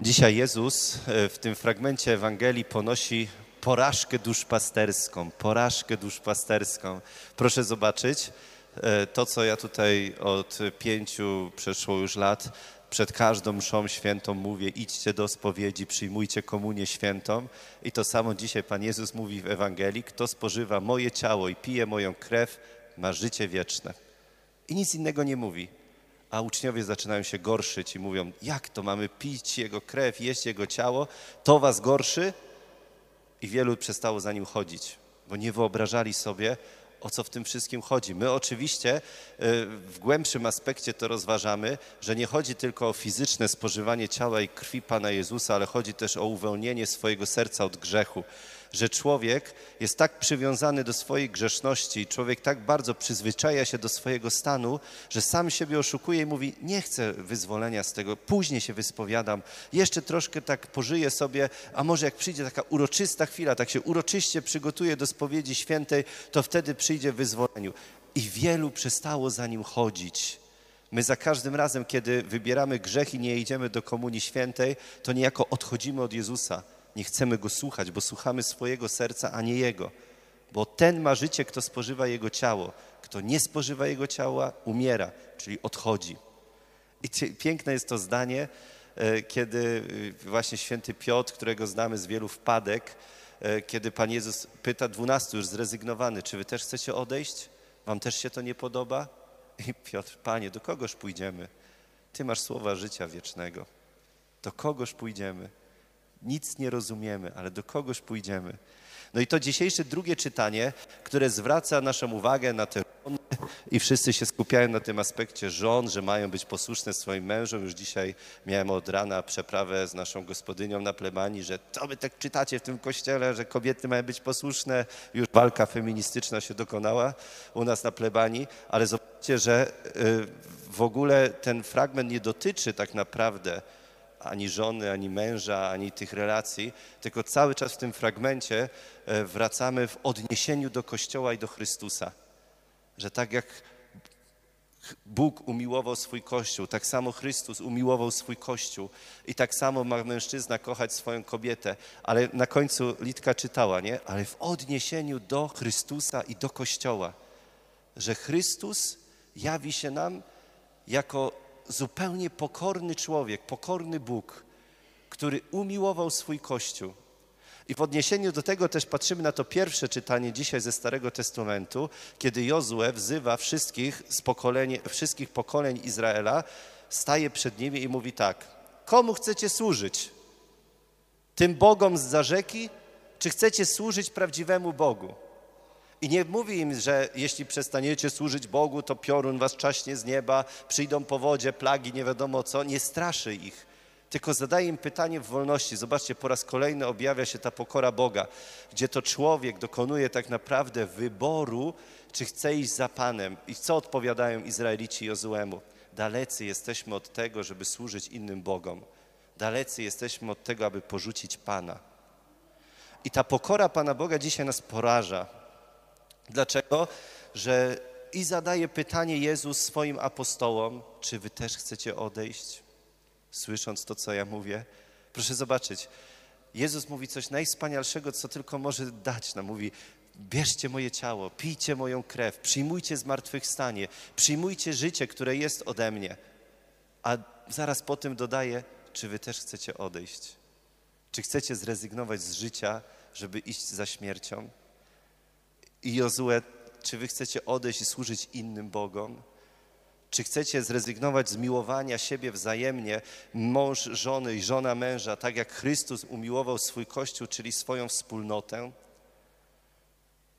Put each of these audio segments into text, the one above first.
Dzisiaj Jezus e, w tym fragmencie Ewangelii ponosi porażkę duszpasterską, porażkę duszpasterską. Proszę zobaczyć e, to, co ja tutaj od pięciu przeszło już lat przed każdą mszą świętą mówię, idźcie do spowiedzi, przyjmujcie komunię świętą. I to samo dzisiaj Pan Jezus mówi w Ewangelii, kto spożywa moje ciało i pije moją krew, ma życie wieczne. I nic innego nie mówi. A uczniowie zaczynają się gorszyć i mówią, jak to mamy pić Jego krew, jeść Jego ciało, to was gorszy? I wielu przestało za Nim chodzić, bo nie wyobrażali sobie, o co w tym wszystkim chodzi. My oczywiście y, w głębszym aspekcie to rozważamy, że nie chodzi tylko o fizyczne spożywanie ciała i krwi Pana Jezusa, ale chodzi też o uwolnienie swojego serca od grzechu że człowiek jest tak przywiązany do swojej grzeszności, człowiek tak bardzo przyzwyczaja się do swojego stanu, że sam siebie oszukuje i mówi: Nie chcę wyzwolenia z tego, później się wyspowiadam, jeszcze troszkę tak pożyję sobie, a może jak przyjdzie taka uroczysta chwila, tak się uroczyście przygotuję do spowiedzi świętej, to wtedy przyjdzie wyzwoleniu. I wielu przestało za nim chodzić. My za każdym razem, kiedy wybieramy grzech i nie idziemy do Komunii Świętej, to niejako odchodzimy od Jezusa nie chcemy Go słuchać, bo słuchamy swojego serca, a nie Jego. Bo ten ma życie, kto spożywa Jego ciało. Kto nie spożywa Jego ciała, umiera, czyli odchodzi. I piękne jest to zdanie, e, kiedy e, właśnie święty Piotr, którego znamy z wielu wpadek, e, kiedy Pan Jezus pyta dwunastu już zrezygnowany, czy wy też chcecie odejść? Wam też się to nie podoba? I Piotr, Panie, do kogoż pójdziemy? Ty masz słowa życia wiecznego. Do kogoż pójdziemy? Nic nie rozumiemy, ale do kogoś pójdziemy. No i to dzisiejsze drugie czytanie, które zwraca naszą uwagę na te żony i wszyscy się skupiają na tym aspekcie żon, że mają być posłuszne swoim mężom. Już dzisiaj miałem od rana przeprawę z naszą gospodynią na plebanii, że co wy tak czytacie w tym kościele, że kobiety mają być posłuszne. Już walka feministyczna się dokonała u nas na plebanii, ale zobaczcie, że y, w ogóle ten fragment nie dotyczy tak naprawdę ani żony, ani męża, ani tych relacji, tylko cały czas w tym fragmencie e, wracamy w odniesieniu do Kościoła i do Chrystusa. Że tak jak Bóg umiłował swój Kościół, tak samo Chrystus umiłował swój Kościół i tak samo ma mężczyzna kochać swoją kobietę. Ale na końcu Litka czytała, nie? Ale w odniesieniu do Chrystusa i do Kościoła. Że Chrystus jawi się nam jako zupełnie pokorny człowiek, pokorny Bóg, który umiłował swój Kościół. I w odniesieniu do tego też patrzymy na to pierwsze czytanie dzisiaj ze Starego Testamentu, kiedy Jozue wzywa wszystkich, z pokolenie, wszystkich pokoleń Izraela, staje przed nimi i mówi tak, komu chcecie służyć? Tym Bogom z rzeki, czy chcecie służyć prawdziwemu Bogu? I nie mówi im, że jeśli przestaniecie służyć Bogu, to piorun was czaśnie z nieba, przyjdą powodzie, plagi, nie wiadomo co. Nie straszy ich, tylko zadaje im pytanie w wolności. Zobaczcie, po raz kolejny objawia się ta pokora Boga, gdzie to człowiek dokonuje tak naprawdę wyboru, czy chce iść za Panem. I co odpowiadają Izraelici Jozuemu? Dalecy jesteśmy od tego, żeby służyć innym Bogom. Dalecy jesteśmy od tego, aby porzucić Pana. I ta pokora Pana Boga dzisiaj nas poraża, Dlaczego? Że i zadaje pytanie Jezus swoim apostołom, czy wy też chcecie odejść? Słysząc to, co ja mówię. Proszę zobaczyć, Jezus mówi coś najwspanialszego, co tylko może dać nam. Mówi, bierzcie moje ciało, pijcie moją krew, przyjmujcie zmartwychwstanie, przyjmujcie życie, które jest ode mnie. A zaraz po tym dodaje, czy wy też chcecie odejść? Czy chcecie zrezygnować z życia, żeby iść za śmiercią? I Jozue, czy wy chcecie odejść i służyć innym Bogom? Czy chcecie zrezygnować z miłowania siebie wzajemnie, mąż żony i żona męża, tak jak Chrystus umiłował swój Kościół, czyli swoją wspólnotę?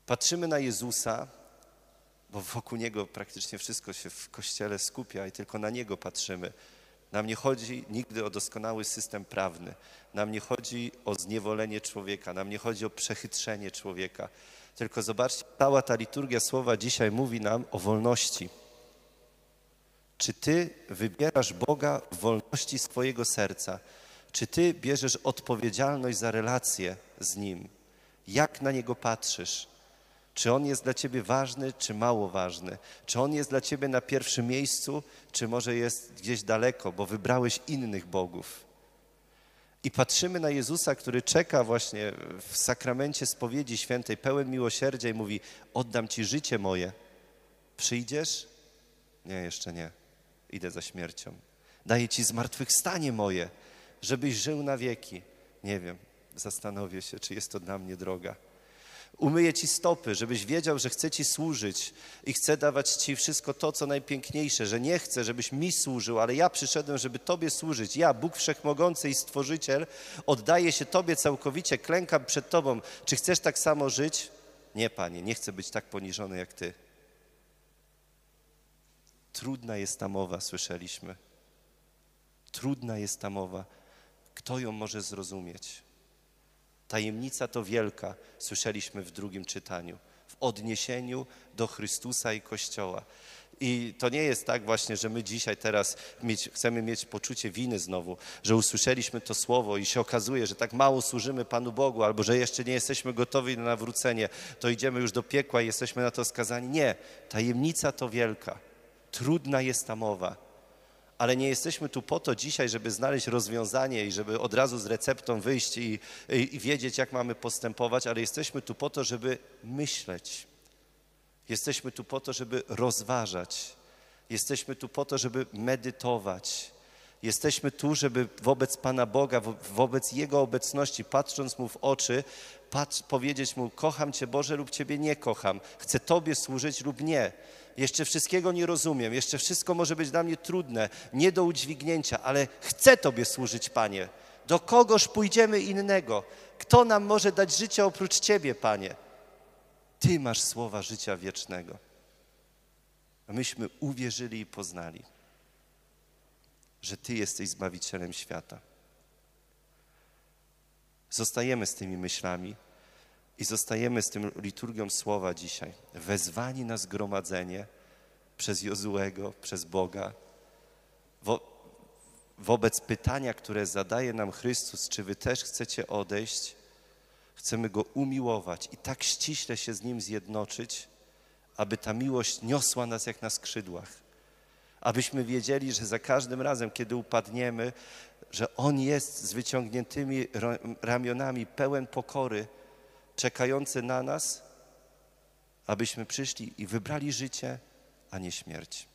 Patrzymy na Jezusa, bo wokół Niego praktycznie wszystko się w Kościele skupia i tylko na Niego patrzymy. Nam nie chodzi nigdy o doskonały system prawny, nam nie chodzi o zniewolenie człowieka, nam nie chodzi o przechytrzenie człowieka. Tylko zobaczcie, cała ta liturgia słowa dzisiaj mówi nam o wolności. Czy ty wybierasz Boga w wolności swojego serca? Czy ty bierzesz odpowiedzialność za relację z Nim? Jak na Niego patrzysz? Czy On jest dla ciebie ważny, czy mało ważny? Czy On jest dla ciebie na pierwszym miejscu, czy może jest gdzieś daleko, bo wybrałeś innych bogów? I patrzymy na Jezusa, który czeka właśnie w sakramencie spowiedzi świętej, pełen miłosierdzia i mówi: Oddam ci życie moje. Przyjdziesz? Nie, jeszcze nie. Idę za śmiercią. Daję ci zmartwychwstanie moje, żebyś żył na wieki. Nie wiem, zastanowię się, czy jest to dla mnie droga. Umyję ci stopy, żebyś wiedział, że chcę ci służyć i chcę dawać ci wszystko to, co najpiękniejsze, że nie chcę, żebyś mi służył, ale ja przyszedłem, żeby tobie służyć. Ja, Bóg Wszechmogący i Stworzyciel, oddaję się tobie całkowicie, klękam przed tobą. Czy chcesz tak samo żyć? Nie, Panie, nie chcę być tak poniżony jak ty. Trudna jest ta mowa, słyszeliśmy. Trudna jest ta mowa. Kto ją może zrozumieć? Tajemnica to wielka, słyszeliśmy w drugim czytaniu, w odniesieniu do Chrystusa i Kościoła. I to nie jest tak właśnie, że my dzisiaj teraz mieć, chcemy mieć poczucie winy znowu, że usłyszeliśmy to słowo i się okazuje, że tak mało służymy Panu Bogu, albo że jeszcze nie jesteśmy gotowi na nawrócenie, to idziemy już do piekła i jesteśmy na to skazani. Nie, tajemnica to wielka. Trudna jest ta mowa, ale nie jesteśmy tu po to dzisiaj, żeby znaleźć rozwiązanie i żeby od razu z receptą wyjść i, i, i, wiedzieć, jak mamy postępować, ale jesteśmy tu po to, żeby myśleć. Jesteśmy tu po to, żeby rozważać. Jesteśmy tu po to, żeby medytować. Jesteśmy tu, żeby wobec Pana Boga, wobec Jego obecności, patrząc Mu w oczy, patrz, powiedzieć Mu, kocham Cię Boże lub Ciebie nie kocham, chcę Tobie służyć lub nie. Jeszcze wszystkiego nie rozumiem, jeszcze wszystko może być dla mnie trudne, nie do udźwignięcia, ale chcę Tobie służyć, Panie. Do kogoż pójdziemy innego? Kto nam może dać życie oprócz Ciebie, Panie? Ty masz słowa życia wiecznego. A myśmy uwierzyli i poznali, że Ty jesteś Zbawicielem świata. Zostajemy z tymi myślami i zostajemy z tym liturgią słowa dzisiaj. Wezwani na zgromadzenie przez Jozułego, przez Boga, wo, wobec pytania, które zadaje nam Chrystus, czy wy też chcecie odejść, chcemy Go umiłować i tak ściśle się z Nim zjednoczyć, aby ta miłość niosła nas jak na skrzydłach. Abyśmy wiedzieli, że za każdym razem, kiedy upadniemy, że On jest z wyciągniętymi ramionami, pełen pokory, czekający na nas, abyśmy przyszli i wybrali życie, a nie śmierć.